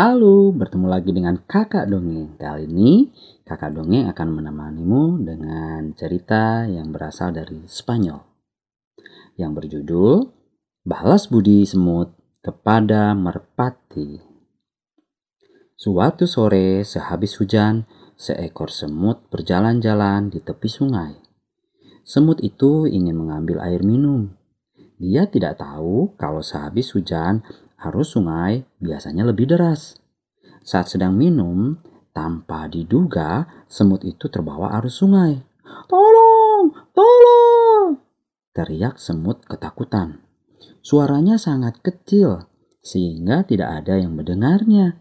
Halo, bertemu lagi dengan kakak dongeng. Kali ini kakak dongeng akan menemanimu dengan cerita yang berasal dari Spanyol. Yang berjudul Balas Budi Semut kepada Merpati. Suatu sore sehabis hujan, seekor semut berjalan-jalan di tepi sungai. Semut itu ingin mengambil air minum. Dia tidak tahu kalau sehabis hujan arus sungai biasanya lebih deras. Saat sedang minum, tanpa diduga semut itu terbawa arus sungai. Tolong! Tolong! Teriak semut ketakutan. Suaranya sangat kecil sehingga tidak ada yang mendengarnya.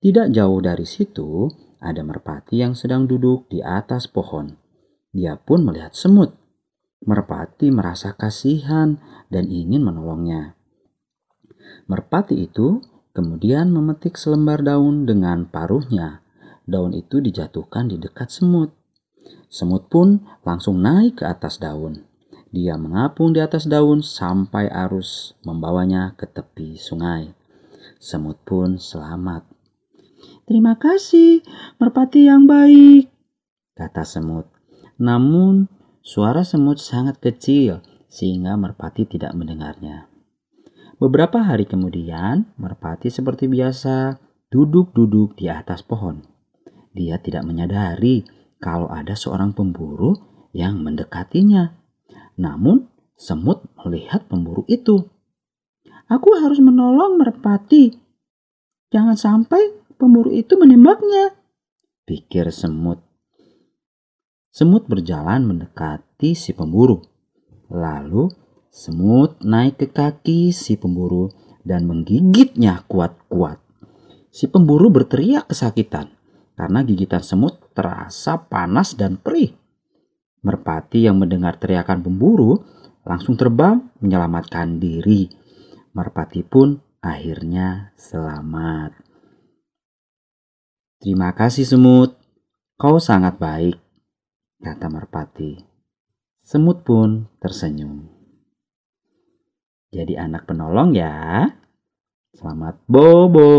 Tidak jauh dari situ ada merpati yang sedang duduk di atas pohon. Dia pun melihat semut. Merpati merasa kasihan dan ingin menolongnya. Merpati itu kemudian memetik selembar daun dengan paruhnya. Daun itu dijatuhkan di dekat semut. Semut pun langsung naik ke atas daun. Dia mengapung di atas daun sampai arus membawanya ke tepi sungai. Semut pun selamat. Terima kasih, merpati yang baik, kata semut. Namun, suara semut sangat kecil sehingga merpati tidak mendengarnya. Beberapa hari kemudian, Merpati seperti biasa duduk-duduk di atas pohon. Dia tidak menyadari kalau ada seorang pemburu yang mendekatinya. Namun, semut melihat pemburu itu. Aku harus menolong Merpati. Jangan sampai pemburu itu menembaknya, pikir semut. Semut berjalan mendekati si pemburu. Lalu Semut naik ke kaki si pemburu dan menggigitnya kuat-kuat. Si pemburu berteriak kesakitan karena gigitan semut terasa panas dan perih. Merpati yang mendengar teriakan pemburu langsung terbang menyelamatkan diri. Merpati pun akhirnya selamat. Terima kasih semut, kau sangat baik, kata Merpati. Semut pun tersenyum. Jadi anak penolong ya. Selamat bobo.